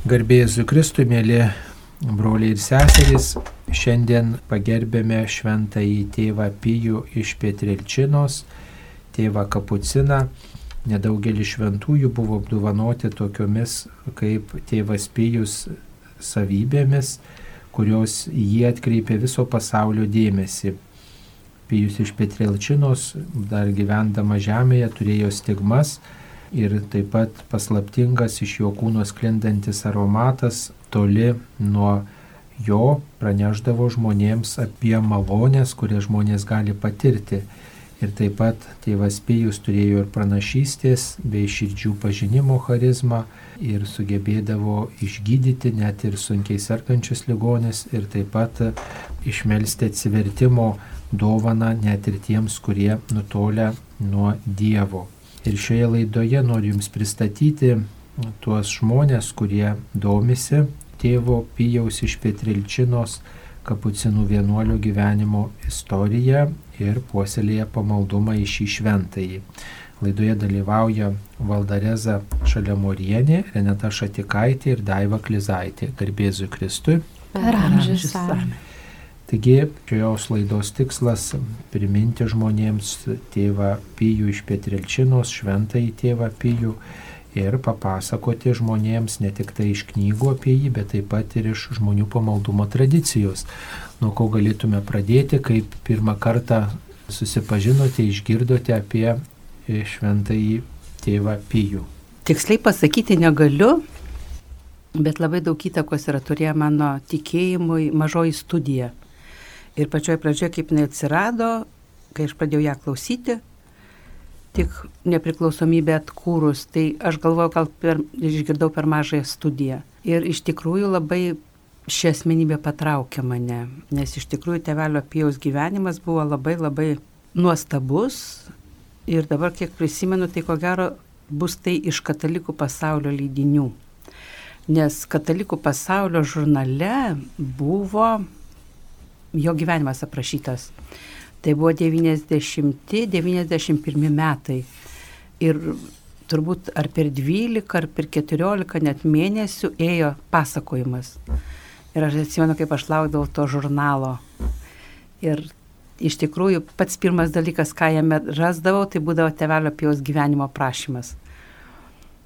Garbėjai Kristui, mėly broliai ir seserys, šiandien pagerbėme šventąjį tėvą Pijų iš Pietrilčinos, tėvą Kapuciną. Nedaugelis šventųjų buvo apdovanoti tokiomis kaip tėvas Pijus savybėmis, kurios jį atkreipė viso pasaulio dėmesį. Pijus iš Petrilčinos, dar gyvendama žemėje, turėjo stigmas, ir taip pat paslaptingas iš jo kūno sklindantis aromatas toli nuo jo praneždavo žmonėms apie malonės, kurias žmonės gali patirti. Ir taip pat tėvas Pėjus turėjo ir pranašystės bei širdžių pažinimo charizmą ir sugebėdavo išgydyti net ir sunkiai sergančius ligonės ir taip pat išmelsti atsivertimo dovaną net ir tiems, kurie nutolia nuo Dievo. Ir šioje laidoje noriu Jums pristatyti tuos žmonės, kurie domisi tėvo Pijaus iš Petrilčinos kapucinų vienuolio gyvenimo istoriją ir puoselėje pamaldumą į šį šventąjį. Laidoje dalyvauja Valdareza Šalemorienė, Renata Šatikaitė ir Daiva Klizaitė. Garbėzui Kristui. Per amžius. Taigi šios laidos tikslas - priminti žmonėms tėvą Pijų iš Petrilčinos, šventąjį tėvą Pijų ir papasakoti žmonėms ne tik tai iš knygų apie jį, bet taip pat ir iš žmonių pamaldumo tradicijos. Nuo ko galėtume pradėti, kaip pirmą kartą susipažinote, išgirdote apie šventąjį tėvą Pijų. Tiksliai pasakyti negaliu, bet labai daug įtakos yra turėję mano tikėjimui mažoji studija. Ir pačioj pradžioje, kaip jinai atsirado, kai aš pradėjau ją klausyti, tik nepriklausomybę atkūrus, tai aš galvojau, gal per, išgirdau per mažąją studiją. Ir iš tikrųjų labai ši asmenybė patraukė mane, nes iš tikrųjų tevelio pijaus gyvenimas buvo labai labai nuostabus. Ir dabar, kiek prisimenu, tai ko gero bus tai iš katalikų pasaulio leidinių. Nes katalikų pasaulio žurnale buvo jo gyvenimas aprašytas. Tai buvo 90-91 metai. Ir turbūt ar per 12, ar per 14 net mėnesių ėjo pasakojimas. Ir aš atsimenu, kaip aš laukdavau to žurnalo. Ir iš tikrųjų pats pirmas dalykas, ką jame rasdavau, tai būdavo tevelio pijaus gyvenimo prašymas.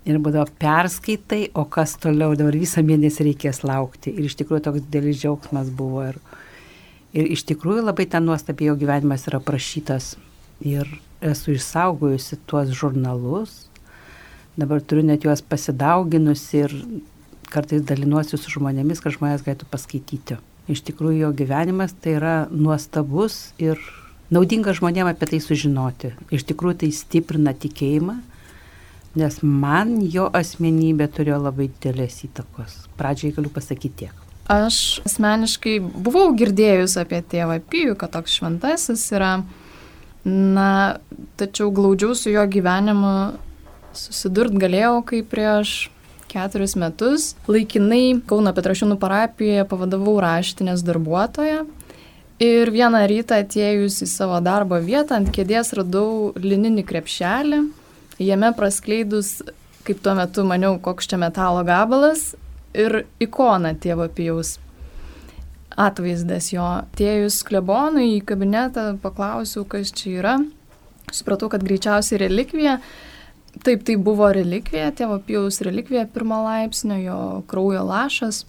Ir būdavo perskaitai, o kas toliau, dabar visą mėnesį reikės laukti. Ir iš tikrųjų toks didelis džiaugsmas buvo. Ir, Ir iš tikrųjų labai ten nuostabiai jo gyvenimas yra prašytas. Ir esu išsaugojusi tuos žurnalus. Dabar turiu net juos pasidauginusi ir kartais dalinuosi su žmonėmis, kad žmonės galėtų paskaityti. Iš tikrųjų jo gyvenimas tai yra nuostabus ir naudinga žmonėms apie tai sužinoti. Iš tikrųjų tai stiprina tikėjimą, nes man jo asmenybė turėjo labai didelės įtakos. Pradžiai galiu pasakyti tiek. Aš asmeniškai buvau girdėjus apie tėvą Pijų, kad toks šventasis yra, na, tačiau glaudžiau su jo gyvenimu susidurt galėjau, kai prieš keturis metus. Laikinai Kauno Petrašiūnų parapijoje pavadavau raštinės darbuotoją. Ir vieną rytą atėjus į savo darbo vietą ant kėdės radau lininį krepšelį, jame praskleidus, kaip tuo metu maniau, koks čia metalo gabalas, ir ikona tėvo Pijaus atvaizdas jo. Tėjus klebonui į kabinetą paklausiau, kas čia yra. Supratau, kad greičiausiai relikvija. Taip, tai buvo relikvija, tėvo Pijaus relikvija pirmo laipsnio, jo kraujo lašas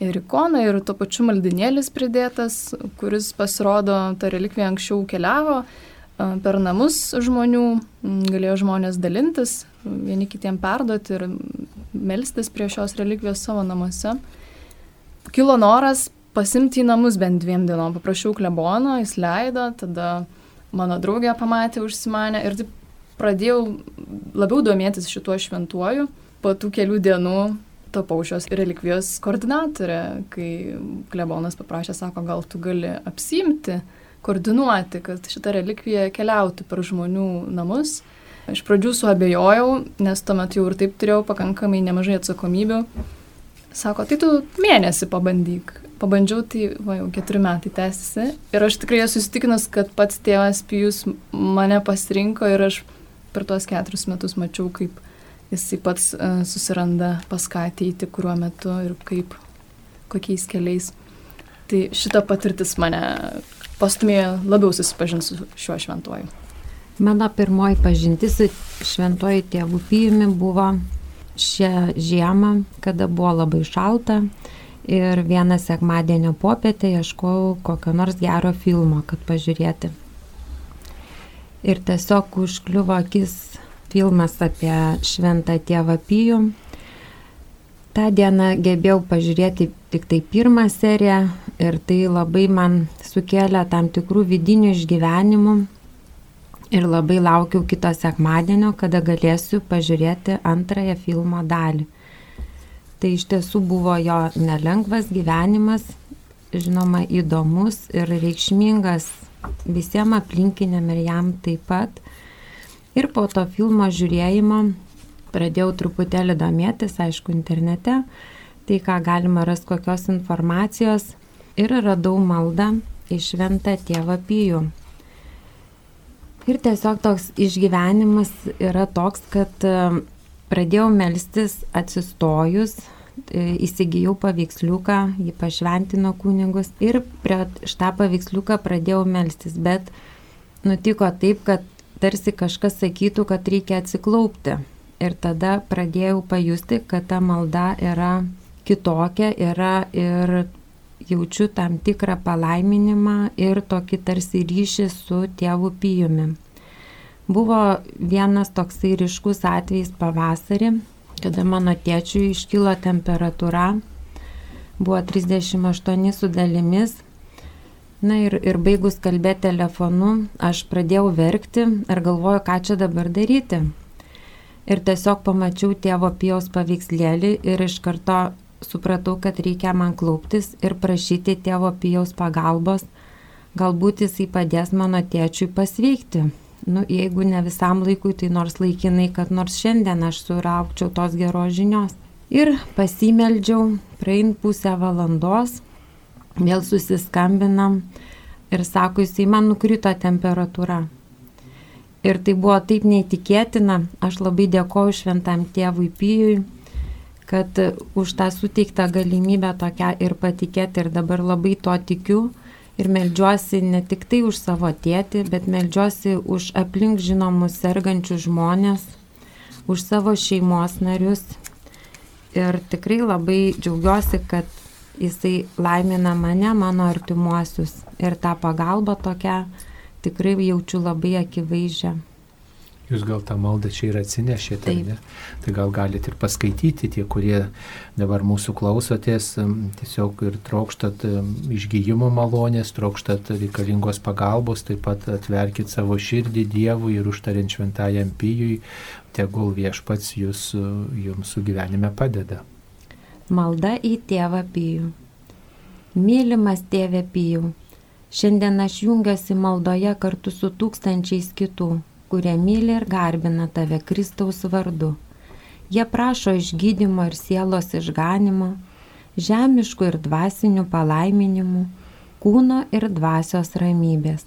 ir ikona ir tuo pačiu maldinėlis pridėtas, kuris pasirodo, ta relikvija anksčiau keliavo per namus žmonių, galėjo žmonės dalintis, vieni kitiem perduoti ir melstis prie šios relikvijos savo namuose. Kilo noras pasimti į namus bent dviem dienom. Paprašiau klebono, jis leido, tada mano draugė pamatė, užsimanė ir taip pradėjau labiau domėtis šituo šventuoju. Po tų kelių dienų tapau šios relikvijos koordinatorė, kai klebonas paprašė, sako, gal tu gali apsimti, koordinuoti, kad šita relikvija keliautų per žmonių namus Iš pradžių suabejojau, nes tuomet jau ir taip turėjau pakankamai nemažai atsakomybių. Sako, tai tu mėnesį pabandyk. Pabandžiau, tai va, jau keturi metai tęsiasi. Ir aš tikrai esu įsitikinus, kad pats tėvas Pijus mane pasirinko ir aš per tuos keturis metus mačiau, kaip jisai pats uh, susiranda pas ką ateiti, kuriuo metu ir kaip, kokiais keliais. Tai šita patirtis mane pastumėjo labiau susipažinti su šiuo šventuoju. Mano pirmoji pažintis su šventuoju tėvų pijumi buvo šią žiemą, kada buvo labai šalta ir vieną sekmadienio popietę ieškojau kokio nors gero filmo, kad pažiūrėti. Ir tiesiog užkliuvo akis filmas apie šventą tėvą Pijų. Ta diena gebėjau pažiūrėti tik tai pirmą seriją ir tai labai man sukėlė tam tikrų vidinių išgyvenimų. Ir labai laukiau kito sekmadienio, kada galėsiu pažiūrėti antrąją filmo dalį. Tai iš tiesų buvo jo nelengvas gyvenimas, žinoma, įdomus ir reikšmingas visiems aplinkiniam ir jam taip pat. Ir po to filmo žiūrėjimo pradėjau truputėlį domėtis, aišku, internete, tai ką galima rasti kokios informacijos ir radau maldą į šventą tėvą Pijų. Ir tiesiog toks išgyvenimas yra toks, kad e, pradėjau melstis atsistojus, e, įsigijau paveiksliuką, jį pašventino kunigus ir prie šitą paveiksliuką pradėjau melstis, bet nutiko taip, kad tarsi kažkas sakytų, kad reikia atsiklaupti. Ir tada pradėjau pajusti, kad ta malda yra kitokia, yra ir jaučiu tam tikrą palaiminimą ir tokį tarsi ryšį su tėvu pijumi. Buvo vienas toksai ryškus atvejis pavasarį, kada mano tėčiui iškilo temperatūra, buvo 38 su dalimis Na ir, ir baigus kalbėti telefonu, aš pradėjau verkti ir galvoju, ką čia dabar daryti. Ir tiesiog pamačiau tėvo pijaus paveikslėlį ir iš karto supratau, kad reikia man klauptis ir prašyti tėvo pijaus pagalbos. Galbūt jisai padės mano tėčiui pasveikti. Nu, jeigu ne visam laikui, tai nors laikinai, kad nors šiandien aš suraukčiau tos geros žinios. Ir pasimeldžiau, praein pusę valandos, vėl susiskambinam ir sako, jisai man nukrito temperatūra. Ir tai buvo taip neįtikėtina, aš labai dėkoju šventam tėvui Pijui, kad už tą suteiktą galimybę tokią ir patikėti ir dabar labai to tikiu ir melžiuosi ne tik tai už savo tėtį, bet melžiuosi už aplink žinomus sergančius žmonės, už savo šeimos narius. Ir tikrai labai džiaugiuosi, kad jisai laimina mane, mano artimuosius. Ir tą pagalbą tokią tikrai jaučiu labai akivaizdžią. Jūs gal tą maldą čia ir atsinešėte, ne? Tai gal galite ir paskaityti tie, kurie dabar mūsų klausotės, tiesiog ir trokštat išgyjimo malonės, trokštat reikalingos pagalbos, taip pat atverkit savo širdį Dievui ir užtariant šventajam pijui, tegul viešpats jūs, jums su gyvenime padeda. Malda į tėvą Pijų. Mylimas tėvė Pijų, šiandien aš jungiuosi maldoje kartu su tūkstančiais kitų, kurie myli ir garbina tave Kristaus vardu. Jie prašo išgydymo ir sielos išganimo, žemiškų ir dvasinių palaiminimų, kūno ir dvasios ramybės.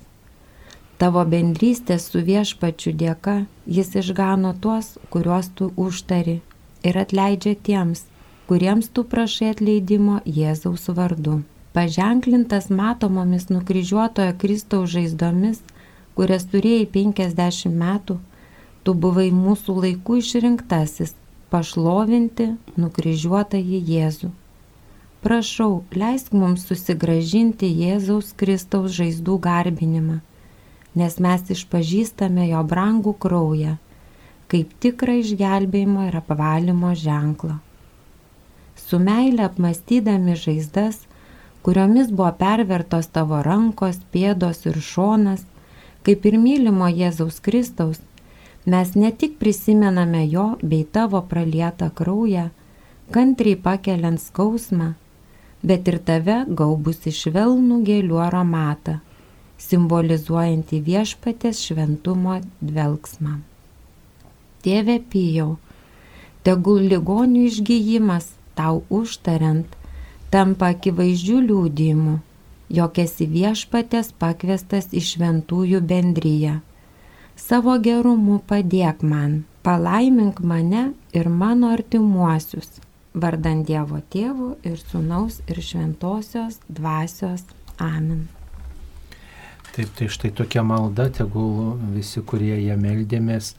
Tavo bendrystės su viešpačiu dėka jis išgano tuos, kuriuos tu užtari ir atleidžia tiems, kuriems tu prašai atleidimo Jėzaus vardu. Paženklintas matomomis nukryžiuotojo Kristaus žaizdomis, kurias turėjai 50 metų, tu buvai mūsų laikų išrinktasis pašlovinti nukryžiuotąjį Jėzų. Prašau, leisk mums susigražinti Jėzaus Kristaus žaizdų garbinimą, nes mes išpažįstame jo brangų kraują, kaip tikrą išgelbėjimo ir apvalymo ženklą su meile apmastydami žaizdas, kuriomis buvo pervertos tavo rankos, pėdos ir šonas, kaip ir mylimo Jėzaus Kristaus, mes ne tik prisimename jo bei tavo pralietą kraują, kantriai pakeliant skausmą, bet ir tave gaubusi švelnų gėlių aromatą, simbolizuojantį viešpatės šventumo dvelgsmą. Tėve Pijau, tegul ligonių išgyjimas tau užtariant, tampa akivaizdžių liūdimų, jog esi viešpatės pakviestas į šventųjų bendryją. savo gerumu padėk man, palaimink mane ir mano artimuosius, vardant Dievo tėvų ir sunaus ir šventosios dvasios. Amen. Taip, tai štai tokia malda, tegul visi, kurie ją meldėmės,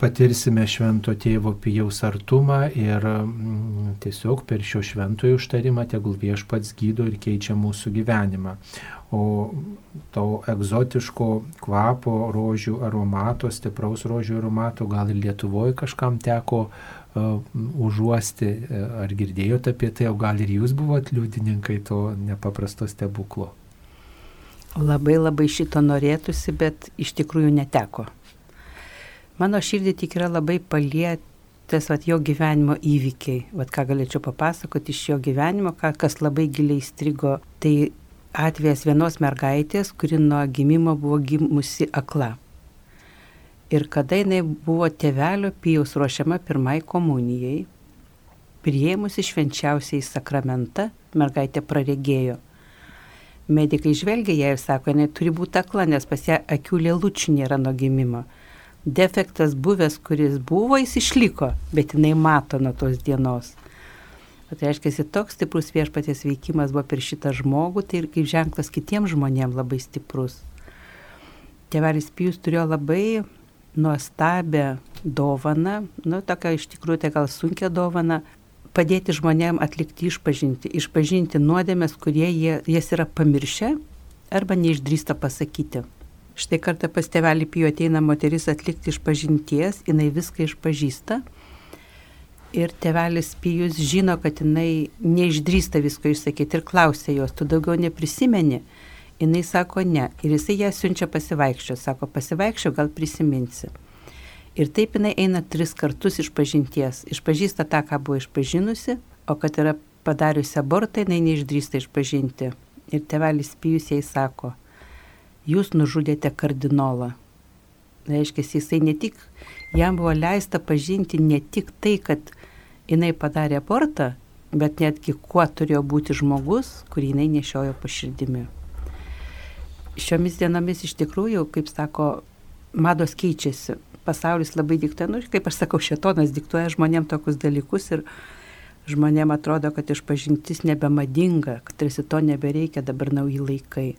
patirsime švento tėvo pijaus artumą ir mm, tiesiog per šio šventojo užtarimą tegul viešpats gydo ir keičia mūsų gyvenimą. O to egzotiško kvapo, rožių aromato, stipraus rožių aromato gal ir Lietuvoje kažkam teko uh, užuosti, ar girdėjote apie tai, o gal ir jūs buvote liudininkai to nepaprasto stebuklo. Labai labai šito norėtųsi, bet iš tikrųjų neteko. Mano širdį tik yra labai palietęs vat, jo gyvenimo įvykiai. Vat, ką galėčiau papasakoti iš jo gyvenimo, ką, kas labai giliai strigo. Tai atvejas vienos mergaitės, kuri nuo gimimo buvo gimusi akla. Ir kada jinai buvo tėvelio pijaus ruošiama pirmai komunijai, prieimusi švenčiausiai sakramentą, mergaitė praregėjo. Medikai žvelgia ją ir sako, jinai turi būti akla, nes pas ją akių lėlučių nėra nuo gimimo defektas buvęs, kuris buvo, jis išliko, bet jinai mato nuo tos dienos. O tai reiškia, toks stiprus viešpaties veikimas buvo per šitą žmogų, tai ir kaip ženklas kitiems žmonėms labai stiprus. Tėvelis Pijus turėjo labai nuostabę dovaną, nu, tokia iš tikrųjų tai gal sunkia dovana, padėti žmonėms atlikti išpažinti, išpažinti nuodėmės, kurie jie, jas yra pamiršę arba neišdrįsta pasakyti. Štai kartą pas tevelį pijo ateina moteris atlikti iš pažinties, jinai viską išpažįsta. Ir tevelis pijus žino, kad jinai neišdrįsta visko išsakyti ir klausia jos, tu daugiau neprisimeni. Jinai sako ne. Ir jisai ją siunčia pasivaikščio, sako pasivaikščio, gal prisiminsi. Ir taip jinai eina tris kartus iš pažinties. Išpažįsta tą, ką buvo išpažinusi, o kad yra padariusi abortą, jinai neišdrįsta išpažinti. Ir tevelis pijus jai sako, jūs nužudėte kardinolą. Reiškia, jisai ne tik, jam buvo leista pažinti ne tik tai, kad jinai padarė abortą, bet netgi kuo turėjo būti žmogus, kurį jinai nešiojo paširdimi. Šiomis dienomis iš tikrųjų, kaip sako, mados keičiasi. Pasaulis labai diktuoja, nu, kaip aš sakau, šetonas diktuoja žmonėm tokius dalykus ir žmonėm atrodo, kad išpažintis nebemadinga, kad tarsi to nebereikia dabar nauji laikai.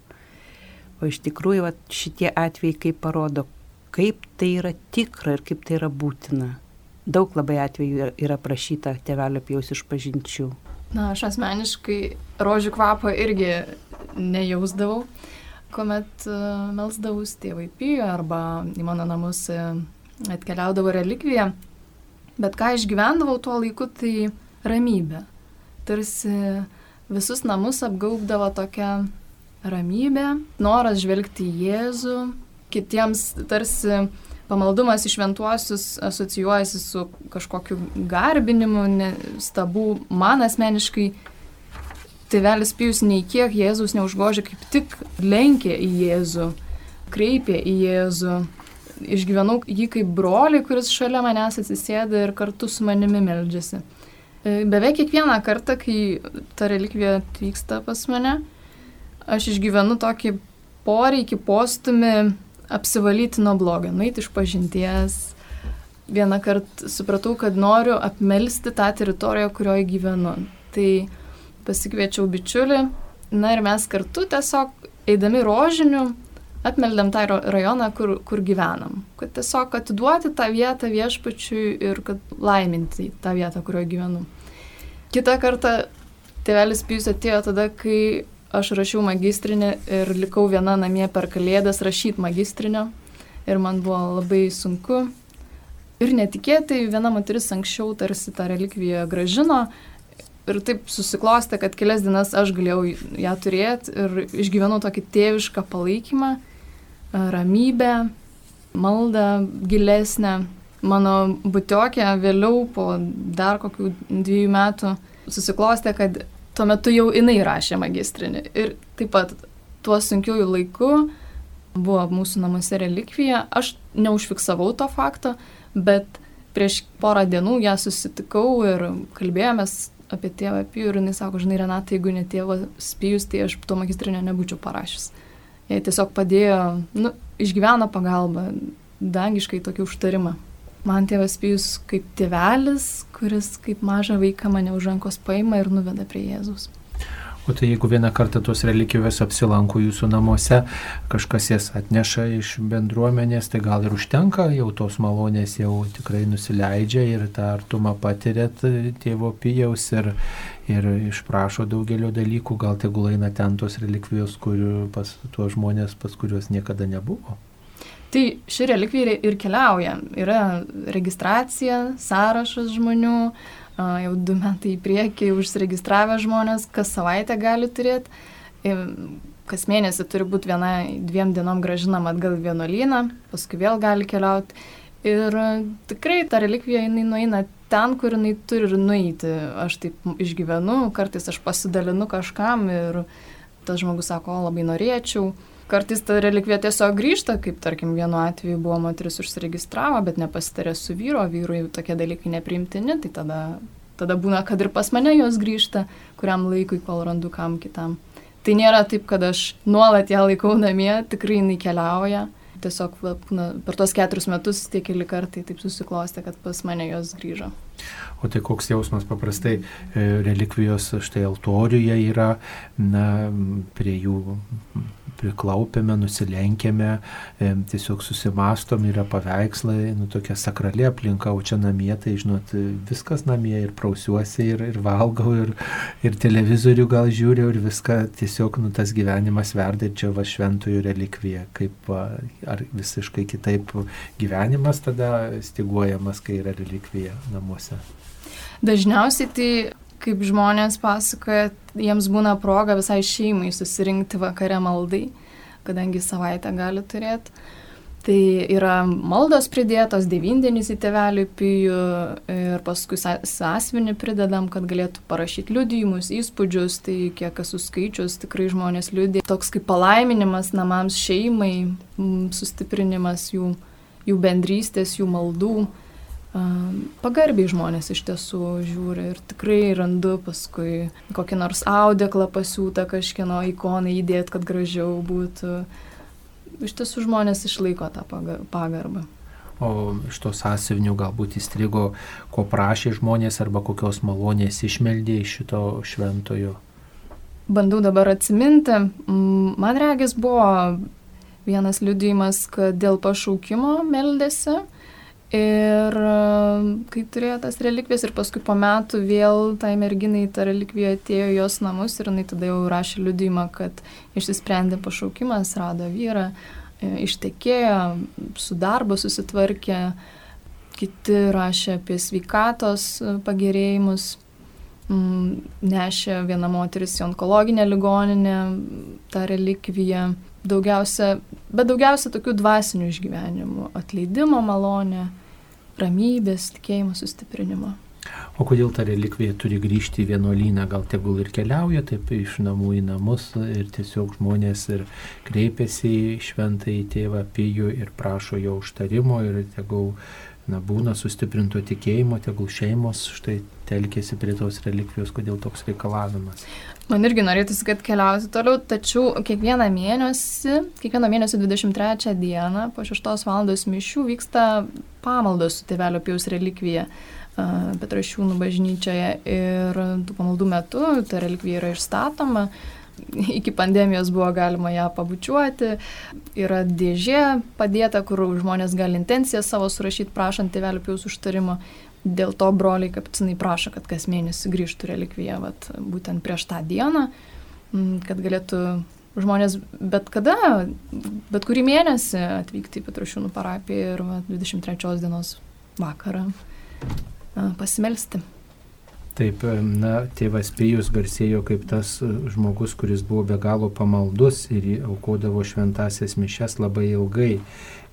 O iš tikrųjų va, šitie atvejai kaip parodo, kaip tai yra tikra ir kaip tai yra būtina. Daug labai atvejų yra prašyta tėvelio pjaus iš pažinčių. Na, aš asmeniškai rožių kvapą irgi nejausdavau, kuomet uh, melsdavus tėvai pijo arba į mano namus uh, atkeliaudavo relikvija. Bet ką išgyvendavau tuo laiku, tai ramybė. Tarsi visus namus apgaubdavo tokia ramybė, noras žvelgti į Jėzų, kitiems tarsi pamaldumas į šventuosius asocijuojasi su kažkokiu garbinimu, ne, stabu. Man asmeniškai tėvelis Pijus nei kiek Jėzus neužgožė, kaip tik lenkė į Jėzų, kreipė į Jėzų. Išgyvenau jį kaip brolį, kuris šalia manęs atsisėda ir kartu su manimi meldžiasi. Beveik kiekvieną kartą, kai ta relikvija atvyksta pas mane, aš išgyvenu tokį poreikį, postumį apsivalyti nuo blogio, nueiti iš pažinties. Vieną kartą supratau, kad noriu apmelsti tą teritoriją, kurioje gyvenu. Tai pasikviečiau bičiulį, na ir mes kartu tiesiog eidami rožiniu apmeldėm tą rajoną, kur, kur gyvenam. Kad tiesiog atiduoti tą vietą viešpačiui ir kad laiminti tą vietą, kurioje gyvenu. Kita kartą tėvelis Pijus atėjo tada, kai aš rašiau magistrinį ir likau viena namie per kalėdas rašyti magistrinio. Ir man buvo labai sunku. Ir netikėtai viena moteris anksčiau tarsi tą relikviją gražino. Ir taip susiklostė, kad kelias dienas aš galėjau ją turėti ir išgyvenau tokį tėvišką palaikymą, ramybę, maldą gilesnę. Mano butiokė vėliau po dar kokių dviejų metų susiklostė, kad tuo metu jau jinai rašė magistrinį. Ir taip pat tuo sunkiųjų laiku buvo mūsų namuose relikvija. Aš neužfiksavau to fakto, bet prieš porą dienų ją susitikau ir kalbėjomės apie tėvą Pijų ir jinai sako, žinai, Renata, jeigu ne tėvas Pijus, tai aš to magistrinio nebūčiau parašęs. Jie tiesiog padėjo, nu, išgyvena pagalbą, dangiškai tokį užtarimą. Man tėvas Pijus kaip tėvelis, kuris kaip mažą vaiką mane už rankos paima ir nuveda prie Jėzus. O tai jeigu vieną kartą tos relikvijos apsilanko jūsų namuose, kažkas jas atneša iš bendruomenės, tai gal ir užtenka, jau tos malonės jau tikrai nusileidžia ir tą artumą patirėt tėvo pijaus ir, ir išprašo daugelio dalykų, gal tegul eina ten tos relikvijos, kurių pas tuos žmonės, pas kuriuos niekada nebuvo. Tai ši relikvija ir keliauja. Yra registracija, sąrašas žmonių, jau du metai į priekį užsiregistravę žmonės, kas savaitę gali turėti. Kas mėnesį turi būti viena, dviem dienom gražinama atgal į vienuolyną, paskui vėl gali keliauti. Ir tikrai ta relikvija jinai nueina ten, kur jinai turi ir nueiti. Aš taip išgyvenu, kartais aš pasidalinu kažkam ir tas žmogus sako, o labai norėčiau kartais ta relikvija tiesiog grįžta, kaip tarkim vienu atveju buvo moteris užsiregistravo, bet nepasitarė su vyru, vyrui tokie dalykai nepriimtini, tai tada, tada būna, kad ir pas mane jos grįžta, kuriam laikui, kol randu kam kitam. Tai nėra taip, kad aš nuolat ją laikau namie, tikrai jinai keliauja. Tiesiog na, per tos keturis metus tie keli kartai taip susiklostė, kad pas mane jos grįžo. O tai koks jausmas paprastai e, relikvijos štai altoriuje yra, na, prie jų priklaupėme, nusilenkėme, e, tiesiog susimastom, yra paveikslai, nu tokia sakrali aplinka, o čia namie, tai žinot, viskas namie ir prausiuosi, ir, ir valgau, ir, ir televizorių gal žiūriu, ir viską tiesiog, nu tas gyvenimas verda ir čia va šventųjų relikvija, kaip ar visiškai kitaip gyvenimas tada stiguojamas, kai yra relikvija namuose. Dažniausiai tai kaip žmonės pasakoja, jiems būna proga visai šeimai susirinkti vakare maldai, kadangi savaitę gali turėti. Tai yra maldos pridėtos, devindienis į tevelių pijų ir paskui sąsvinį pridedam, kad galėtų parašyti liudijimus, įspūdžius, tai kiek esu skaičius, tikrai žmonės liudė. Toks kaip palaiminimas namams šeimai, sustiprinimas jų, jų bendrystės, jų maldų pagarbiai žmonės iš tiesų žiūri ir tikrai randu paskui kokį nors audeklą pasiūtą kažkieno ikoną įdėt, kad gražiau būtų. Iš tiesų žmonės išlaiko tą pagarbą. O iš to sąsivinių galbūt įstrigo, ko prašė žmonės arba kokios malonės išmeldė iš šito šventojo. Bandau dabar atsiminti. Man regis buvo vienas liudijimas, kad dėl pašaukimo meldėsi Ir kai turėjo tas relikvijas ir paskui po metų vėl tai merginai ta relikvija atėjo jos namus ir jinai tada jau rašė liudymą, kad išsisprendė pašaukimas, rado vyrą, e, ištekėjo, su darbo susitvarkė, kiti rašė apie sveikatos e, pagerėjimus, nešė viena moteris į onkologinę ligoninę tą relikviją. Daugiausia, bet daugiausia tokių dvasinių išgyvenimų - atleidimo malonė, ramybės, tikėjimo sustiprinimo. O kodėl ta relikvija turi grįžti į vienuolyną, gal tegul ir keliauja taip iš namų į namus ir tiesiog žmonės ir kreipiasi į šventąjį tėvą Pijų ir prašo jo užtarimo ir tegul na, būna sustiprinto tikėjimo, tegul šeimos štai telkėsi prie tos relikvijos, kodėl toks reikalavimas. Man irgi norėtųsi, kad keliauti toliau, tačiau kiekvieną mėnesį, kiekvieną mėnesį 23 dieną po 6 val. mišių vyksta pamaldos su tėvelio pijaus relikvija. Petrašiūnų bažnyčioje ir tų pamaldų metu ta relikvija yra išstatoma, iki pandemijos buvo galima ją pabučiuoti, yra dėžė padėta, kur žmonės gali intenciją savo surašyti, prašant tėvelio pijaus užtarimo. Dėl to broliai kapucinai prašo, kad kas mėnesį grįžtų relikvija, vat, būtent prieš tą dieną, kad galėtų žmonės bet kada, bet kurį mėnesį atvykti į Petrašiūnų parapiją ir vat, 23 dienos vakarą pasimelsti. Taip, na, tėvas Pijus garsėjo kaip tas žmogus, kuris buvo be galo pamaldus ir aukodavo šventasias mišes labai ilgai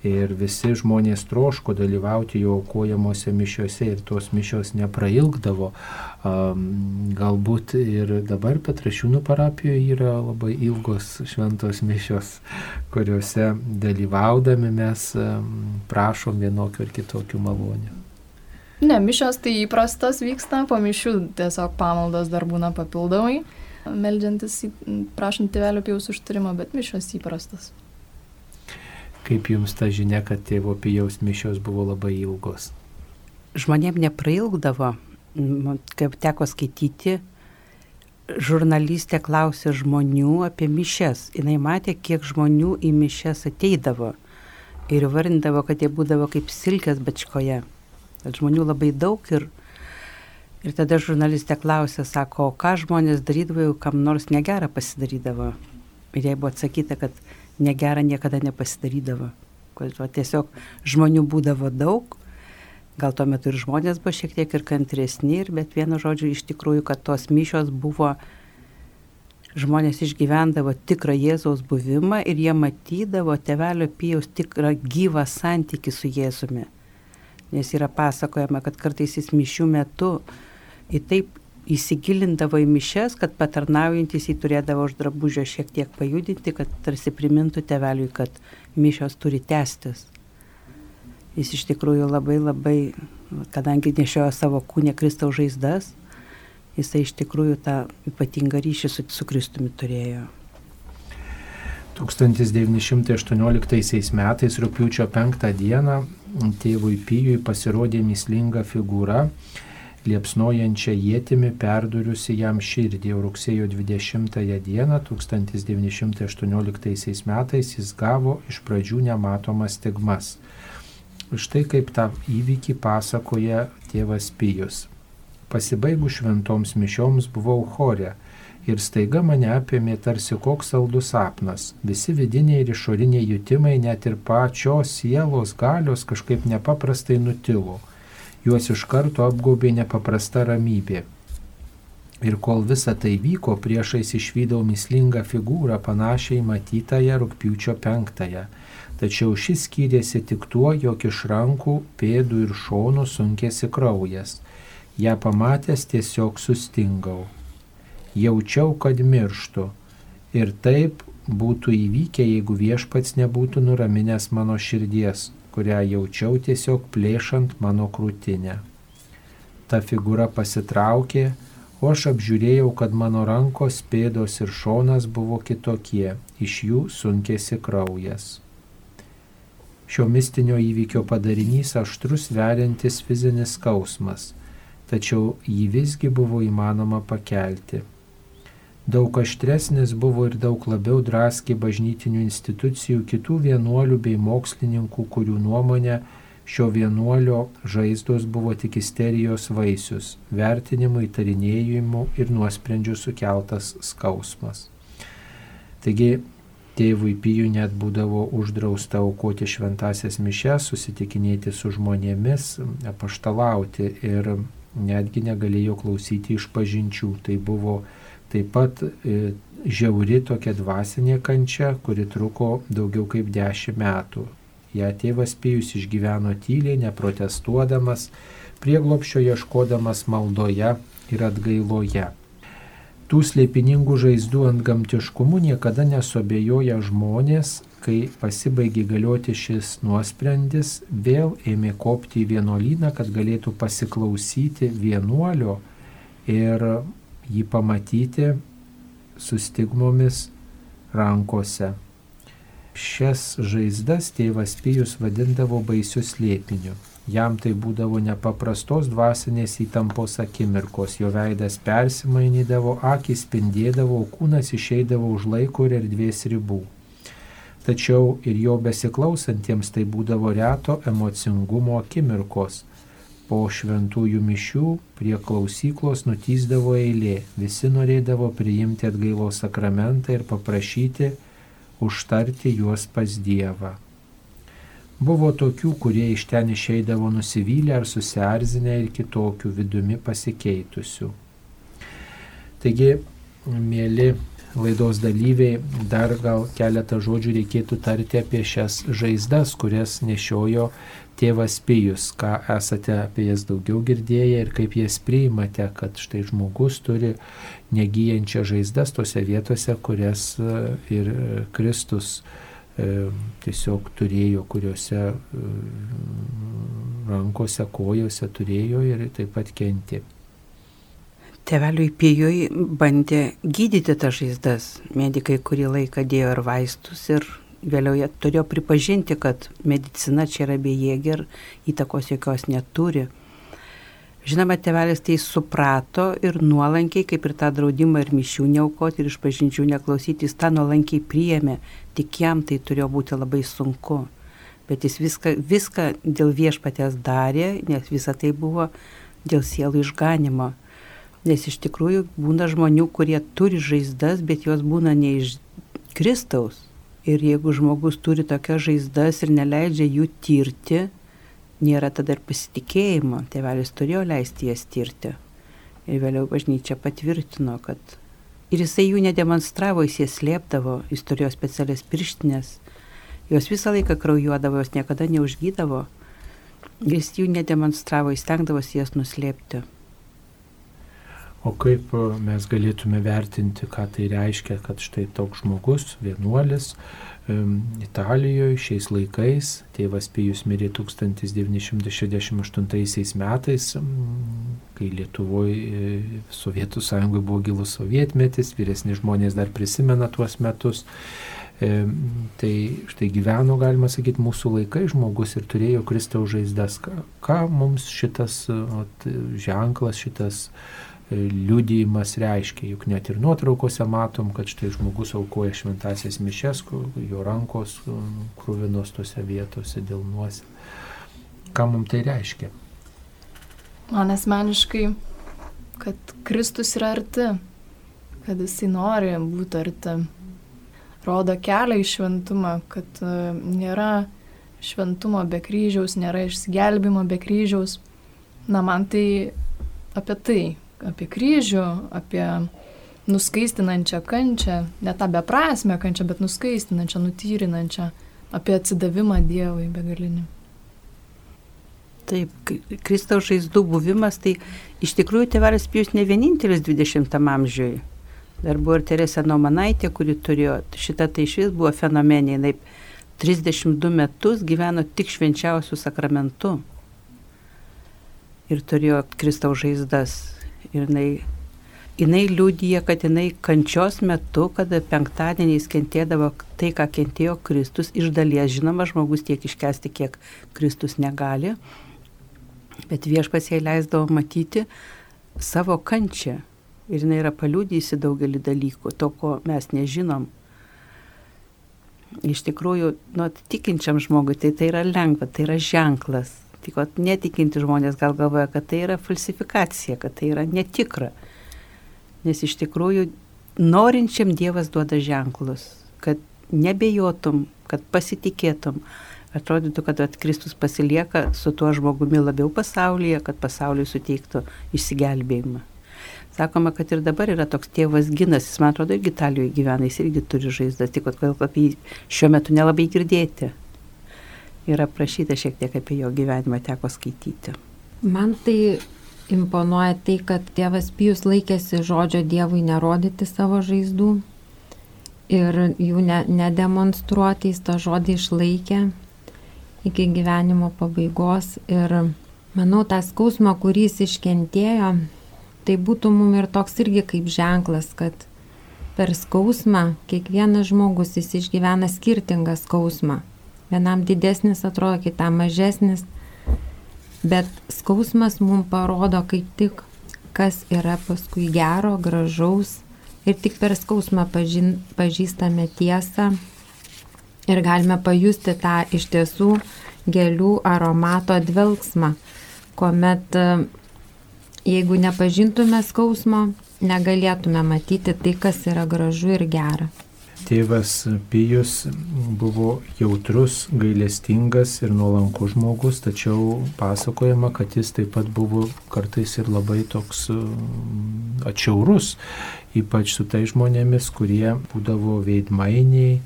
ir visi žmonės troško dalyvauti jo aukojamose mišiuose ir tos mišios neprailgdavo. Galbūt ir dabar Petrašiūnų parapijoje yra labai ilgos šventos mišios, kuriuose dalyvaudami mes um, prašom vienokių ar kitokių malonių. Ne, mišios tai įprastas vyksta, po mišių tiesiog pamaldos dar būna papildomai, meldžiantis, prašant tėvelio pijaus užtarimo, bet mišios įprastas. Kaip jums ta žinia, kad tėvo pijaus mišios buvo labai ilgos? Žmonėm neprailgdavo, kaip teko skaityti, žurnalistė klausė žmonių apie mišes. Jis matė, kiek žmonių į mišes ateidavo ir vardindavo, kad jie būdavo kaip silkės bačkoje. Kad žmonių labai daug ir, ir tada žurnalistė klausė, sako, o ką žmonės darydavo, jeigu kam nors negera pasidarydavo. Ir jai buvo atsakyta, kad negera niekada nepasidarydavo. Kad va, tiesiog žmonių būdavo daug, gal tuo metu ir žmonės buvo šiek tiek ir kantresni, ir, bet vienu žodžiu iš tikrųjų, kad tos mišios buvo, žmonės išgyvendavo tikrą Jėzaus buvimą ir jie matydavo tevelio pijaus tikrą gyvą santykį su Jėzumi. Nes yra pasakojama, kad kartais jis mišių metu į taip įsigilindavo į mišes, kad patarnaujantis jį turėdavo už drabužio šiek tiek pajudinti, kad tarsi primintų teveliui, kad mišios turi tęstis. Jis iš tikrųjų labai labai, kadangi nešiojo savo kūnę Kristaus žaizdas, jisai iš tikrųjų tą ypatingą ryšį su, su Kristumi turėjo. 1918 metais rūpiučio 5 dieną tėvui Pijui pasirodė mislinga figūra, liepsnojančia jėtimi perduriusi jam širdį. O rugsėjo 20 dieną 1918 metais jis gavo iš pradžių nematomas stigmas. Štai kaip tą įvykį pasakoja tėvas Pijus. Pasibaigus šventoms mišioms buvau chore ir staiga mane apėmė tarsi koks saldus sapnas. Visi vidiniai ir išoriniai jutimai, net ir pačios sielos galios kažkaip nepaprastai nutilo. Juos iš karto apgaubė nepaprasta ramybė. Ir kol visa tai vyko, priešais išvydau mislingą figūrą panašiai matytąją rūpiučio penktąją. Tačiau šis skyrėsi tik tuo, jog iš rankų, pėdų ir šonų sunkėsi kraujas. Ja pamatęs tiesiog sustingau jaučiau, kad mirštu. Ir taip būtų įvykę, jeigu viešpats nebūtų nuraminęs mano širdies, kurią jaučiau tiesiog plėšant mano krūtinę. Ta figūra pasitraukė, o aš apžiūrėjau, kad mano rankos, pėdos ir šonas buvo kitokie, iš jų sunkėsi kraujas. Šio mistinio įvykio padarinys aštrus veriantis fizinis skausmas, tačiau jį visgi buvo įmanoma pakelti. Daug aštresnis buvo ir daug labiau draskė bažnytinių institucijų, kitų vienuolių bei mokslininkų, kurių nuomonė šio vienuolio žaizdos buvo tik isterijos vaisius, vertinimų, įtarinėjimų ir nuosprendžių sukeltas skausmas. Taigi tėvui Pijui net būdavo uždrausta aukoti šventasias mišes, susitikinėti su žmonėmis, apaštalauti ir netgi negalėjo klausyti iš pažinčių. Tai buvo taip pat e, žiauri tokia dvasinė kančia, kuri truko daugiau kaip dešimt metų. Ja tėvas Pijus išgyveno tyliai, neprotestuodamas, prieglopščio ieškodamas maldoje ir atgailoje. Tų slėpiningų žaizdų ant gamtiškumų niekada nesobėjoja žmonės, kai pasibaigė galioti šis nuosprendis, vėl ėmė kopti į vienuolyną, kad galėtų pasiklausyti vienuolio ir jį pamatyti su stigmomis rankose. Šias žaizdas tėvas Pijus vadindavo baisiu slėpiniu. Jam tai būdavo nepaprastos dvasinės įtampos akimirkos, jo veidas persimainydavo, akis spindėdavo, kūnas išeidavo už laiko ir erdvės ribų. Tačiau ir jo besiklausantiems tai būdavo reto emocingumo akimirkos, Po šventųjų mišių prie klausyklos nutysdavo eilė, visi norėdavo priimti atgailos sakramentą ir paprašyti užtarti juos pas Dievą. Buvo tokių, kurie iš ten išeidavo nusivylę ar susierzinę ir kitokių vidumi pasikeitusių. Taigi, mėly laidos dalyviai, dar gal keletą žodžių reikėtų tarti apie šias žaizdas, kurias nešiojo tėvas Pijus, ką esate apie jas daugiau girdėję ir kaip jas priimate, kad štai žmogus turi negyjančią žaizdas tose vietose, kurias e, ir Kristus e, tiesiog turėjo, kuriuose e, rankose, kojose turėjo ir taip pat kenti. Teveliui Pijui bandė gydyti tas žaizdas. Medikai kurį laiką dėjo ir vaistus ir vėliau jie turėjo pripažinti, kad medicina čia yra bejėgė ir įtakos jokios neturi. Žinoma, tevelis tai suprato ir nuolankiai, kaip ir tą draudimą ir mišių neaukoti ir iš pažinčių neklausyti, jis tą nuolankiai priėmė, tik jam tai turėjo būti labai sunku. Bet jis viską, viską dėl viešpatės darė, nes visa tai buvo dėl sielų išganimo. Nes iš tikrųjų būna žmonių, kurie turi žaizdas, bet jos būna ne iš Kristaus. Ir jeigu žmogus turi tokias žaizdas ir neleidžia jų tirti, nėra tada ir pasitikėjimo. Tėvelis turėjo leisti jas tirti. Ir vėliau bažnyčia patvirtino, kad ir jisai jų nedemonstravo, jis jas slėpdavo, jis turėjo specialias pirštinės, jos visą laiką kraujuodavo, jos niekada neužgydavo. Jis jų nedemonstravo, jis stengdavosi jas nuslėpti. O kaip mes galėtume vertinti, ką tai reiškia, kad štai toks žmogus, vienuolis, Italijoje šiais laikais. Tėvas Pijus mirė 1968 metais, kai Lietuvoje Sovietų sąjungoje buvo gilus sovietmetis, vyresni žmonės dar prisimena tuos metus. E, tai štai gyveno, galima sakyti, mūsų laikai žmogus ir turėjo Kristaus žaizdas. Ką, ką mums šitas at, ženklas, šitas liudijimas reiškia, juk net ir nuotraukose matom, kad štai žmogus aukoja šventasias mišes, jo rankos krūvinos tose vietose dėl nuose. Ką mums tai reiškia? Man asmeniškai, kad Kristus yra arti, kad jisai nori būti arti. Rodo kelią į šventumą, kad e, nėra šventumo be kryžiaus, nėra išsigelbimo be kryžiaus. Na, man tai apie tai, apie kryžių, apie nuskaistinančią kančią, ne tą beprasmę kančią, bet nuskaistinančią, nutyrinančią, apie atsidavimą Dievui begalinį. Taip, Kristaus žaizdų buvimas, tai iš tikrųjų tėvelis Pijus ne vienintelis 20 amžiui. Dar buvo ir Teresė Nomanaitė, kuri turėjo, šitą tai iš vis buvo fenomenė, jinai 32 metus gyveno tik švenčiausių sakramentų. Ir turėjo Kristaus žaizdas Ir jinai, jinai liūdija, kad jinai kančios metu, kada penktadieniais kentėdavo tai, ką kentėjo Kristus, iš dalies žinoma, žmogus tiek iškesti, kiek Kristus negali, bet viešpas jai leisdavo matyti savo kančią. Ir jinai yra paliūdėjusi daugelį dalykų, to, ko mes nežinom. Iš tikrųjų, nu, tikinčiam žmogui tai tai yra lengva, tai yra ženklas Tik netikinti žmonės gal galvoja, kad tai yra falsifikacija, kad tai yra netikra. Nes iš tikrųjų norinčiam Dievas duoda ženklus, kad nebejotum, kad pasitikėtum. Atrodytų, kad Kristus pasilieka su tuo žmogumi labiau pasaulyje, kad pasauliui suteiktų išsigelbėjimą. Sakoma, kad ir dabar yra toks tėvas Ginas, jis man atrodo irgi Italijoje gyvena, jis irgi turi žaizdą, tik kad apie jį šiuo metu nelabai girdėti yra prašyta šiek tiek apie jo gyvenimą teko skaityti. Man tai imponuoja tai, kad tėvas Pijus laikėsi žodžio Dievui nerodyti savo žaizdų ir jų ne, nedemonstruoti, jis tą žodį išlaikė iki gyvenimo pabaigos ir manau tą skausmą, kurį jis iškentėjo, tai būtų mum ir toks irgi kaip ženklas, kad per skausmą kiekvienas žmogus jis išgyvena skirtingą skausmą. Vienam didesnis atrodo, kitam mažesnis. Bet skausmas mums parodo kaip tik, kas yra paskui gero, gražaus. Ir tik per skausmą pažin, pažįstame tiesą ir galime pajusti tą iš tiesų gėlių aromato dvelgsmą, kuomet jeigu nepažintume skausmo, negalėtume matyti tai, kas yra gražu ir gera. Tėvas Pijus buvo jautrus, gailestingas ir nuolankus žmogus, tačiau pasakojama, kad jis taip pat buvo kartais ir labai toks mm, atšiaurus, ypač su tai žmonėmis, kurie būdavo veidmainiai,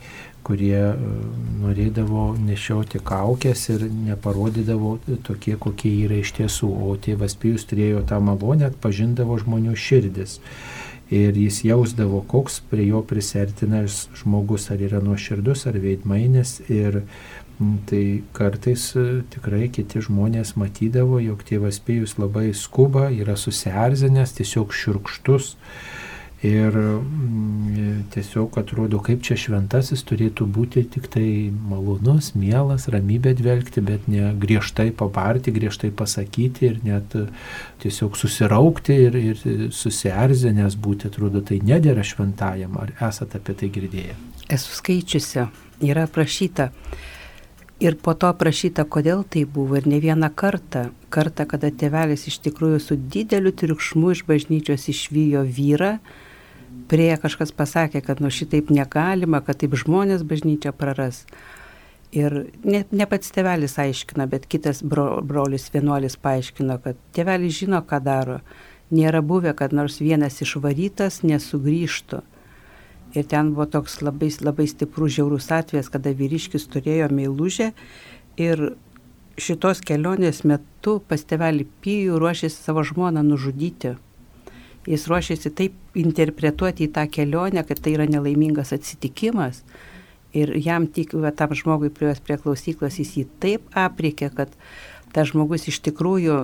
kurie mm, norėdavo nešioti kaukės ir neparodydavo tokie, kokie yra iš tiesų. O tėvas Pijus turėjo tą malonę, atpažindavo žmonių širdis ir jis jausdavo, koks prie jo prisertinas žmogus, ar yra nuoširdus, ar veidmainis. Ir tai kartais e, tikrai kiti žmonės matydavo, jog tėvas Pėjus labai skuba, yra susierzinęs, tiesiog širkštus. Ir mm, tiesiog atrodo, kaip čia šventasis turėtų būti tik tai malonus, mielas, ramybė dvelgti, bet ne griežtai pabarti, griežtai pasakyti ir net tiesiog susiraukti ir, ir susierzinęs būti, atrodo, tai nedėra šventajam. Ar esate apie tai girdėję? Esu skaičiusi, yra aprašyta. Ir po to aprašyta, kodėl tai buvo. Ir ne vieną kartą. Kartą, kada tėvelis iš tikrųjų su dideliu triukšmu iš bažnyčios išvyjo vyrą, prie kažkas pasakė, kad nu šitaip negalima, kad taip žmonės bažnyčią praras. Ir ne, ne pats tėvelis aiškina, bet kitas bro, brolis vienuolis paaiškino, kad tėvelis žino, ką daro. Nėra buvę, kad nors vienas išvarytas nesugrįžtų. Ir ten buvo toks labai, labai stiprus žiaurus atvejas, kada vyriškis turėjo meilužę ir šitos kelionės metu pas tėvelį Pijų ruošėsi savo žmoną nužudyti jis ruošiasi taip interpretuoti į tą kelionę, kad tai yra nelaimingas atsitikimas. Ir jam tik, va, tam žmogui prie, prie klausyklos jis jį taip aprikė, kad tas žmogus iš tikrųjų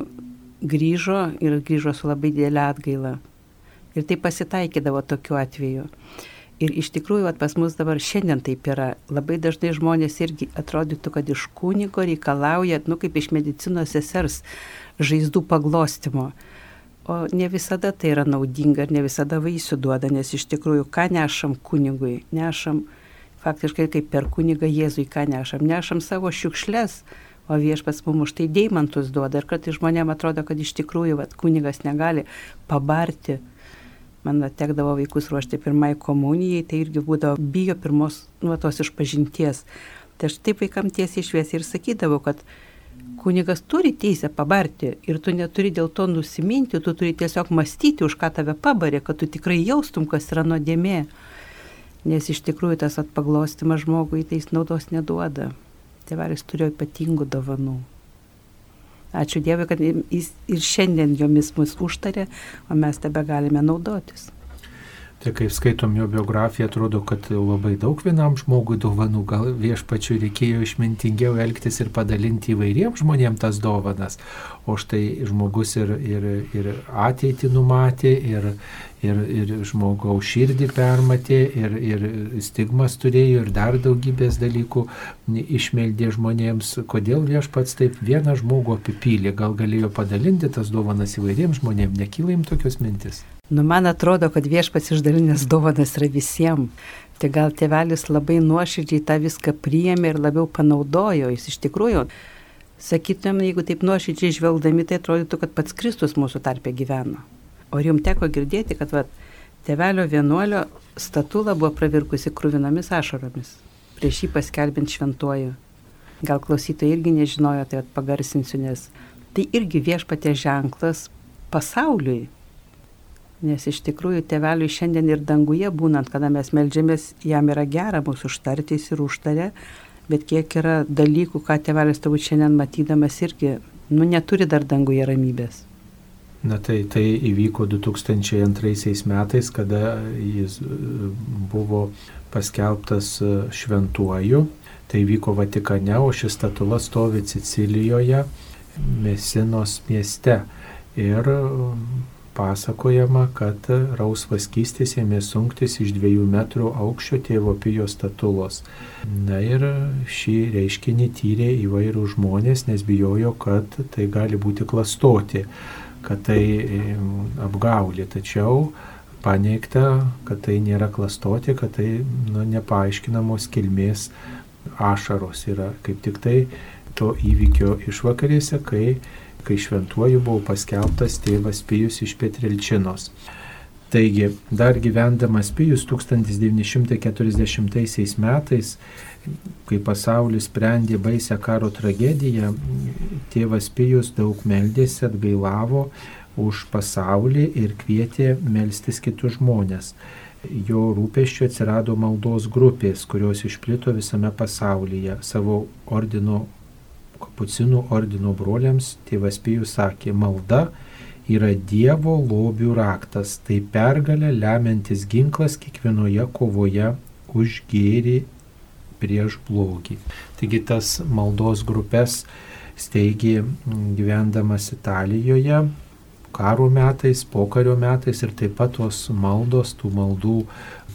grįžo ir grįžo su labai didelė atgaila. Ir tai pasitaikydavo tokiu atveju. Ir iš tikrųjų, at pas mus dabar šiandien taip yra. Labai dažnai žmonės irgi atrodytų, kad iš kūnigo reikalauja, nu kaip iš medicinos sesers, žaizdų paglostimo. O ne visada tai yra naudinga ir ne visada vaisių duoda, nes iš tikrųjų, ką nešam kunigui, nešam faktiškai kaip per kunigą Jėzui, ką nešam, nešam savo šiukšles, o viešpas mums už tai deimantus duoda. Ir kad žmonėm atrodo, kad iš tikrųjų vat, kunigas negali pabarti. Man tekdavo vaikus ruošti pirmai komunijai, tai irgi būdavo bijo pirmos nuotos išpažinties. Tai aš taip vaikam tiesiai išviesiai ir sakydavau, kad kunigas turi teisę pabarti ir tu neturi dėl to nusiminti, tu turi tiesiog mąstyti, už ką tave pabarė, kad tu tikrai jaustum, kas yra nuodėmė. Nes iš tikrųjų tas atpaglostimas žmogui tai jis naudos neduoda. Tėvelis turėjo ypatingų dovanų. Ačiū Dievui, kad jis ir šiandien jomis mus užtarė, o mes tebe galime naudotis. Tai kaip skaitom jo biografiją, atrodo, kad labai daug vienam žmogui dovanų, gal viešpačiu reikėjo išmintingiau elgtis ir padalinti įvairiems žmonėms tas dovanas. O štai žmogus ir, ir, ir ateitį numatė, ir, ir, ir žmogaus širdį permatė, ir, ir stigmas turėjo, ir dar daugybės dalykų išmeldė žmonėms. Kodėl viešpats taip vieną žmogų apipylė, gal galėjo padalinti tas dovanas įvairiems žmonėms, nekyla jums tokios mintis? Nu, man atrodo, kad viešpats išdalinęs dovanas yra visiems. Tai gal tėvelis labai nuoširdžiai tą viską priėmė ir labiau panaudojo. Jis iš tikrųjų, sakytumėm, jeigu taip nuoširdžiai žvelgdami, tai atrodytų, kad pats Kristus mūsų tarpe gyveno. O jums teko girdėti, kad va, tėvelio vienuolio statula buvo pravirkusi krūvinomis ašaromis, prieš jį paskelbint šventuoju. Gal klausytojai irgi nežinojo, tai pagarsinsiu, nes tai irgi viešpatė ženklas pasauliui Nes iš tikrųjų tėveliui šiandien ir danguje būnant, kada mes melžiamės, jam yra gera mūsų užtartis ir užtarė, bet kiek yra dalykų, ką tėvelis turbūt šiandien matydamas irgi, nu, neturi dar danguje ramybės. Na tai, tai įvyko 2002 metais, kada jis e, buvo paskelbtas e, šventuoju. Tai vyko Vatikane, o ši statula stovi Sicilijoje, Mesinos mieste. Ir pasakojama, kad rausvas kystis ėmė sunktis iš dviejų metrų aukščio tėvo pijo statulos. Na ir šį reiškinį tyrė įvairių žmonės, nes bijojo, kad tai gali būti klastoti, kad tai apgaulė. Tačiau paneigta, kad tai nėra klastoti, kad tai nu, nepaaiškinamos kilmės ašaros yra kaip tik tai to įvykio išvakarėse, kai kai šventuoju buvo paskelbtas tėvas Pijus iš Petrilčinos. Taigi, dar gyvendamas Pijus 1940 metais, kai pasaulis sprendė baisę karo tragediją, tėvas Pijus daug meldėsi, atgailavo už pasaulį ir kvietė melstis kitus žmonės. Jo rūpeščiu atsirado maldos grupės, kurios išplito visame pasaulyje. Savo ordino kapucinų ordino broliams tėvas Pijus sakė, malda yra Dievo lobių raktas, tai pergalė lemiantis ginklas kiekvienoje kovoje už gėrį prieš blogį. Taigi tas maldos grupės steigė gyvendamas Italijoje, karo metais, pokario metais ir taip pat tos maldos, tų maldų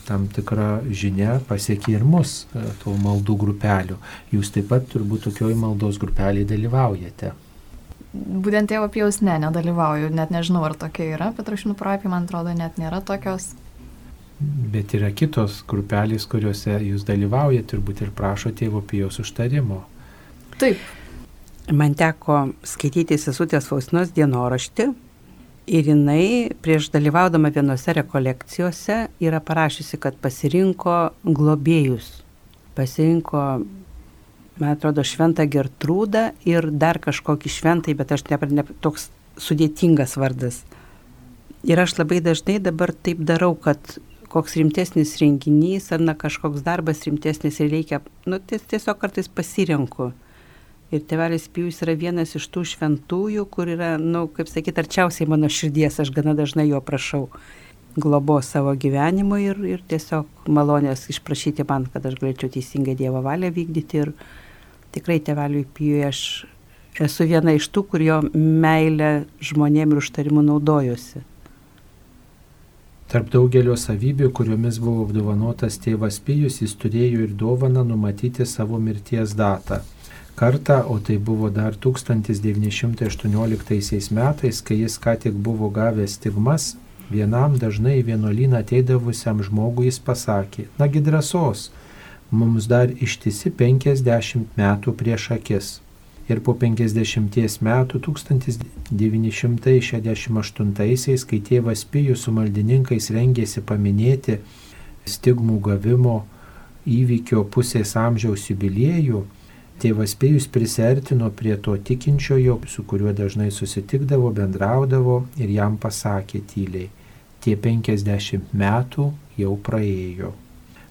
tam tikra žinia pasiekė ir mus, e, tų maldų grupelių. Jūs taip pat turbūt tokioj maldos grupelėje dalyvaujate. Būtent tėvo pijaus ne, nedalyvauju, net nežinau, ar tokia yra, Petrašinų parapija, man atrodo, net nėra tokios. Bet yra kitos grupelės, kuriuose jūs dalyvaujate, turbūt ir prašo tėvo pijaus užtarimo. Taip. Man teko skaityti sesutės Faustinos dienoraštį Ir jinai prieš dalyvaudama vienose rekolekcijose yra parašiusi, kad pasirinko globėjus. Pasirinko, man atrodo, šventą Gertrūdą ir dar kažkokį šventąjį, bet aš ne, ne toks sudėtingas vardas. Ir aš labai dažnai dabar taip darau, kad koks rimtesnis renginys ar na kažkoks darbas rimtesnis ir reikia, nu, tiesiog kartais pasirenku. Ir tėvelis Pijus yra vienas iš tų šventųjų, kur yra, na, nu, kaip sakyti, arčiausiai mano širdies, aš gana dažnai jo prašau globos savo gyvenimu ir, ir tiesiog malonės išprašyti man, kad aš galėčiau teisingai Dievo valią vykdyti. Ir tikrai tėveliui Pijui aš esu viena iš tų, kur jo meilė žmonėm ir užtarimu naudojosi. Tarp daugelio savybių, kuriomis buvo apdovanotas tėvas Pijus, jis turėjo ir dovaną numatyti savo mirties datą kartą, o tai buvo dar 1918 metais, kai jis ką tik buvo gavęs stigmas, vienam dažnai vienuolyną ateidavusiam žmogui jis pasakė, nagi drąsos, mums dar ištisi 50 metų prieš akis. Ir po 50 metų 1968-aisiais, kai tėvas Pijus su maldininkais rengėsi paminėti stigmų gavimo įvykio pusės amžiaus jubiliejų, Tėvas Pėjus prisertino prie to tikinčiojo, su kuriuo dažnai susitikdavo, bendraudavo ir jam pasakė tyliai, tie 50 metų jau praėjo.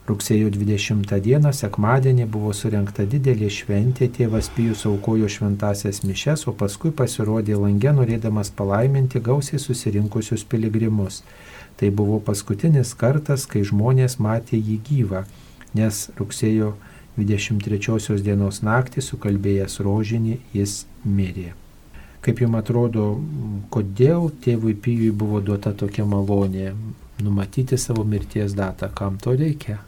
Rugsėjo 20 dieną, sekmadienį, buvo surinkta didelė šventė, tėvas Pijus aukojo šventasias mišes, o paskui pasirodė langė norėdamas palaiminti gausiai susirinkusius piligrimus. Tai buvo paskutinis kartas, kai žmonės matė jį gyvą, nes rugsėjo 23 dienos naktį sukalbėjęs rožinį jis mirė. Kaip jums atrodo, kodėl tėvui Pijui buvo duota tokia malonė numatyti savo mirties datą, kam to reikia?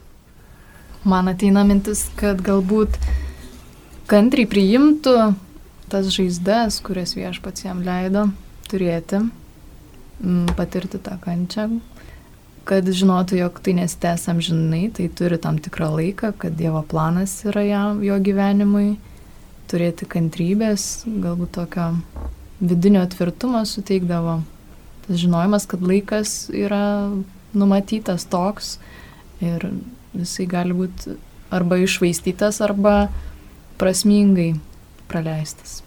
Man ateina mintis, kad galbūt kantriai priimtų tas žaizdas, kurias viešpats jam leido turėti, patirti tą kančią, kad žinotų, jog tai nesitęs amžinai, tai turi tam tikrą laiką, kad Dievo planas yra jam, jo gyvenimui, turėti kantrybės, galbūt tokio vidinio tvirtumo suteikdavo. Tas žinojimas, kad laikas yra numatytas toks ir jisai gali būti arba išvaistytas, arba prasmingai praleistas.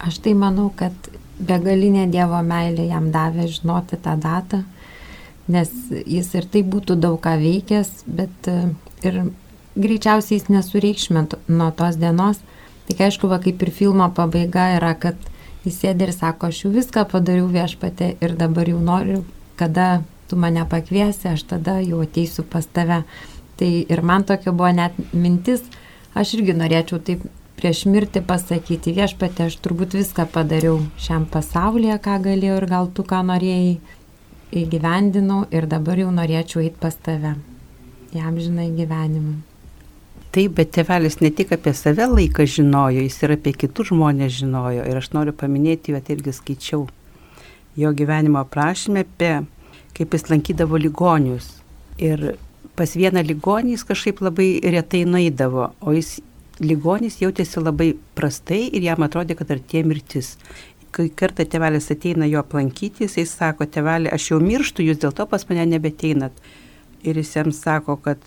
Aš tai manau, kad begalinė Dievo meilė jam davė žinoti tą datą nes jis ir tai būtų daug ką veikęs, bet e, ir greičiausiai jis nesureikšmint nuo tos dienos. Tik aišku, va, kaip ir filmo pabaiga yra, kad jis sėdė ir sako, aš jau viską padariau viešpatė ir dabar jau noriu, kada tu mane pakviesi, aš tada jau ateisiu pas tave. Tai ir man tokia buvo net mintis, aš irgi norėčiau taip prieš mirtį pasakyti, viešpatė, aš turbūt viską padariau šiam pasaulyje, ką galėjau ir gal tu ką norėjai įgyvendinau ir dabar jau norėčiau eiti pas tave. Jam žinai gyvenimą. Taip, bet tėvelis ne tik apie save laiką žinojo, jis ir apie kitus žmonės žinojo. Ir aš noriu paminėti, bet irgi skaičiau jo gyvenimo aprašymę apie, kaip jis lankydavo ligonius. Ir pas vieną ligonį jis kažkaip labai retai nueidavo, o jis ligonis jautėsi labai prastai ir jam atrodė, kad artėja mirtis kai kartą tėvelis ateina jo aplankyti, jisai sako, tėvelė, aš jau mirštu, jūs dėl to pas mane nebeteinat. Ir jis jam sako, kad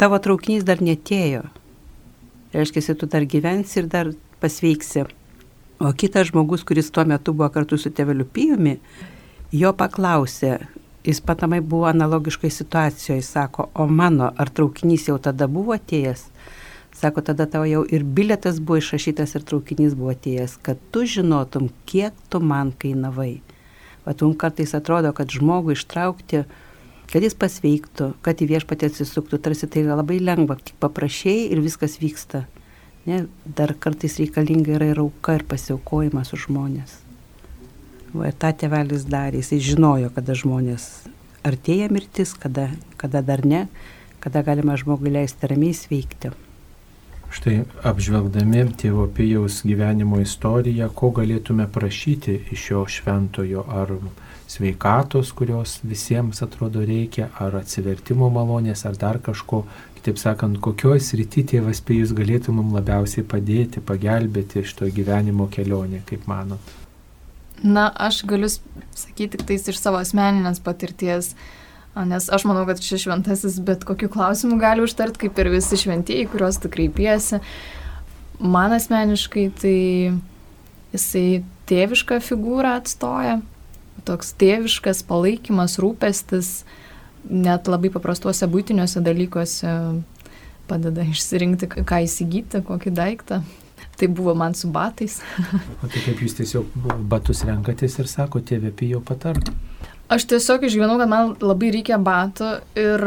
tavo traukinys dar netėjo. Reiškia, tu dar gyvensi ir dar pasveiksi. O kitas žmogus, kuris tuo metu buvo kartu su tėveliu Pijumi, jo paklausė, jis patamai buvo analogiškai situacijoje, sako, o mano, ar traukinys jau tada buvo atėjęs? Sako, tada tavo jau ir biletas buvo išrašytas ir traukinys buvo atėjęs, kad tu žinotum, kiek tu man kainavai. Tu kartais atrodo, kad žmogų ištraukti, kad jis pasveiktų, kad į viešpatį atsisuktų, tarsi tai yra labai lengva, tik paprašiai ir viskas vyksta. Ne, dar kartais reikalinga yra ir auka ir pasiaukojimas už žmonės. Va, tą tėvelis darė, jis žinojo, kada žmonės artėja mirtis, kada, kada dar ne, kada galima žmogui leisti ramiai sveikti. Štai apžvelgdami tėvo Pijaus gyvenimo istoriją, ko galėtume prašyti iš šio šventojo, ar sveikatos, kurios visiems atrodo reikia, ar atsivertimo malonės, ar dar kažko, kitaip sakant, kokioj srity tėvas Pijus galėtų mums labiausiai padėti, pagelbėti iš to gyvenimo kelionė, kaip manot. Na, aš galiu sakyti tik tais iš savo asmeninės patirties. Nes aš manau, kad šis šventasis bet kokiu klausimu gali užtart, kaip ir visi šventieji, kuriuos tu kreipiesi. Man asmeniškai tai jisai tėvišką figūrą atstoja, toks tėviškas palaikymas, rūpestis, net labai paprastuose būtiniuose dalykuose padeda išsirinkti, ką įsigyti, kokį daiktą. Tai buvo man su batais. o tai kaip jūs tiesiog batus renkatės ir sako, tėvė pijo patark? Aš tiesiog išgyvenau, kad man labai reikia batų ir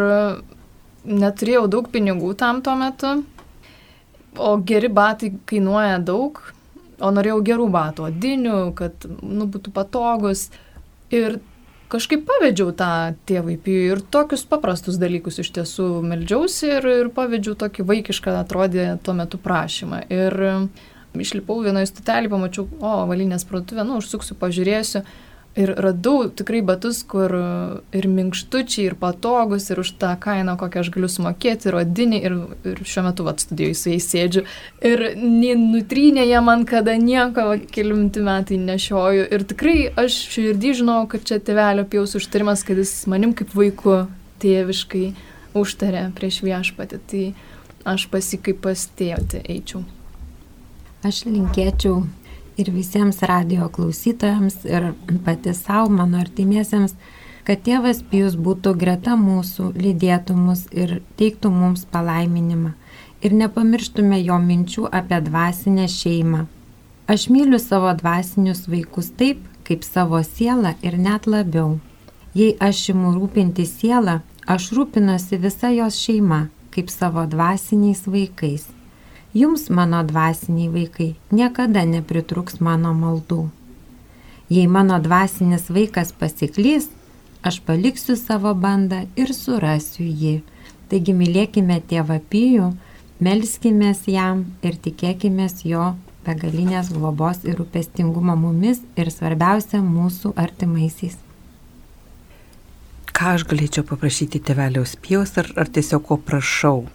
neturėjau daug pinigų tam tuo metu. O geri batai kainuoja daug, o norėjau gerų batų, odinių, kad nu, būtų patogus. Ir kažkaip pavedžiau tą tėvai pijų ir tokius paprastus dalykus iš tiesų meldžiausi ir, ir pavedžiau tokį vaikišką atrodė tuo metu prašymą. Ir išlipau vienoje stotelį, pamačiau, o, valinės parduotuvė, nu, užsuksiu, pažiūrėsiu. Ir radau tikrai batus, kur ir minkštučiai, ir patogus, ir už tą kainą, kokią aš galiu sumokėti, ir odinį, ir, ir šiuo metu vat studijoje su jais sėdžiu. Ir nutrynė jie man kada nieko, kelimti metai nešioju. Ir tikrai aš širdį žinau, kad čia tėvelio pijaus užtarimas, kad jis manim kaip vaiku tėviškai užtarė prieš viešpatį. Tai aš pasikaip pas tėvotį eičiau. Aš linkėčiau ir visiems radio klausytojams ir pati savo, mano artimiesiems, kad tėvas Pijus būtų greta mūsų, lydėtų mus ir teiktų mums palaiminimą. Ir nepamirštume jo minčių apie dvasinę šeimą. Aš myliu savo dvasinius vaikus taip, kaip savo sielą ir net labiau. Jei aš imu rūpinti sielą, aš rūpinosi visa jos šeima, kaip savo dvasiniais vaikais. Jums, mano dvasiniai vaikai, niekada nepritruks mano maldų. Jei mano dvasinis vaikas pasiklys, aš paliksiu savo bandą ir surasiu jį. Taigi mylėkime tėvą Pijų, melskime jam ir tikėkime jo begalinės globos ir rūpestingumo mumis ir svarbiausia mūsų artimaisiais. Ką aš galėčiau paprašyti tėveliaus Pijos ar, ar tiesiog ko prašau?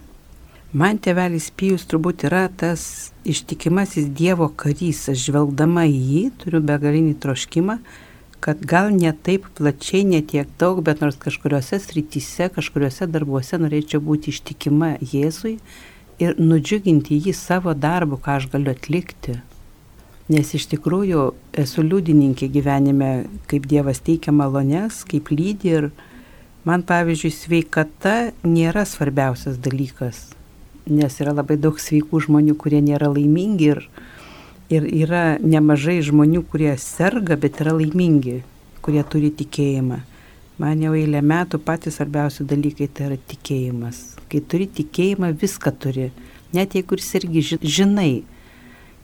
Man tėvelis Pijus turbūt yra tas ištikimasis Dievo karys. Aš žvelgdama į jį turiu begalinį troškimą, kad gal ne taip plačiai, ne tiek daug, bet nors kažkuriuose srityse, kažkuriuose darbuose norėčiau būti ištikima Jėzui ir nudžiuginti jį savo darbu, ką aš galiu atlikti. Nes iš tikrųjų esu liudininkė gyvenime, kaip Dievas teikia malonės, kaip lydi ir man pavyzdžiui sveikata nėra svarbiausias dalykas nes yra labai daug sveikų žmonių, kurie nėra laimingi ir, ir yra nemažai žmonių, kurie serga, bet yra laimingi, kurie turi tikėjimą. Man jau eilę metų patys svarbiausi dalykai tai yra tikėjimas. Kai turi tikėjimą, viską turi. Net jeigu ir sergi, žinai.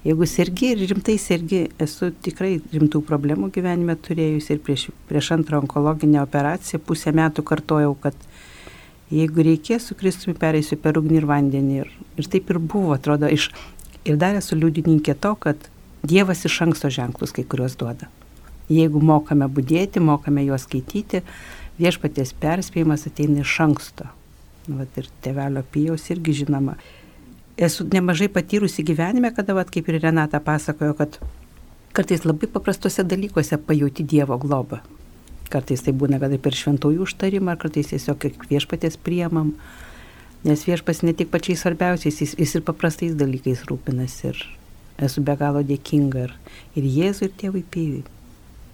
Jeigu sergi ir rimtai sergi, esu tikrai rimtų problemų gyvenime turėjusi ir prieš, prieš antrą onkologinę operaciją pusę metų kartojau, kad jeigu reikės su Kristumi pereisiu per ugnį ir vandenį. Ir, ir taip ir buvo, atrodo, iš, ir dar esu liudininkė to, kad Dievas iš anksto ženklus kai kuriuos duoda. Jeigu mokame būdėti, mokame juos skaityti, viešpaties perspėjimas ateina iš anksto. Vat ir tevelio pijaus irgi žinoma. Esu nemažai patyrusi gyvenime, kada, vat, kaip ir Renata pasakojo, kad kartais labai paprastuose dalykuose pajauti Dievo globą. Kartais tai būna, kad ir per šventųjų užtarimą, ar kartais tiesiog viešpatės priemam. Nes viešpas ne tik pačiais svarbiausiais, jis, jis ir paprastais dalykais rūpinasi. Ir esu be galo dėkinga ir, ir Jėzui, ir tėvui Pijui.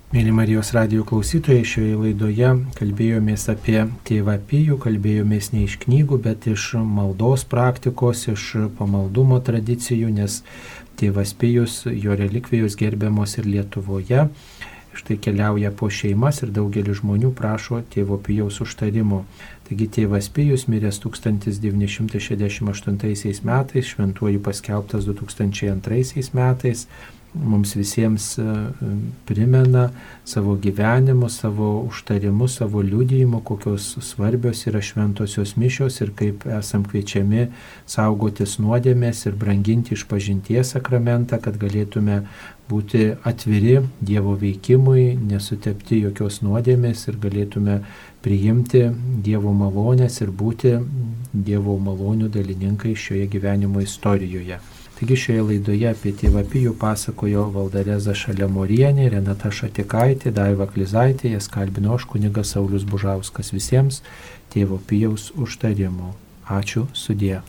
Mėly Marijos radio klausytojai, šioje laidoje kalbėjomės apie tėvą Pijų, kalbėjomės ne iš knygų, bet iš maldos praktikos, iš pamaldumo tradicijų, nes tėvas Pijus, jo relikvijos gerbiamos ir Lietuvoje štai keliauja po šeimas ir daugelis žmonių prašo tėvo Pijaus užtarimo. Taigi tėvas Pijus miręs 1968 metais, šventuoju paskelbtas 2002 metais, mums visiems e, primena savo gyvenimu, savo užtarimu, savo liudijimu, kokios svarbios yra šventosios mišios ir kaip esam kviečiami saugotis nuodėmės ir branginti išpažinties sakramentą, kad galėtume būti atviri Dievo veikimui, nesutepti jokios nuodėmės ir galėtume priimti Dievo malonės ir būti Dievo malonių dalininkai šioje gyvenimo istorijoje. Taigi šioje laidoje apie tėvą Pijų pasakojo Valdareza Šalemorienė, Renata Šatikaitė, Daiva Klizaitė, jas kalbino aš kunigas Saulis Bužauskas visiems tėvo Pijaus užtarimu. Ačiū sudė.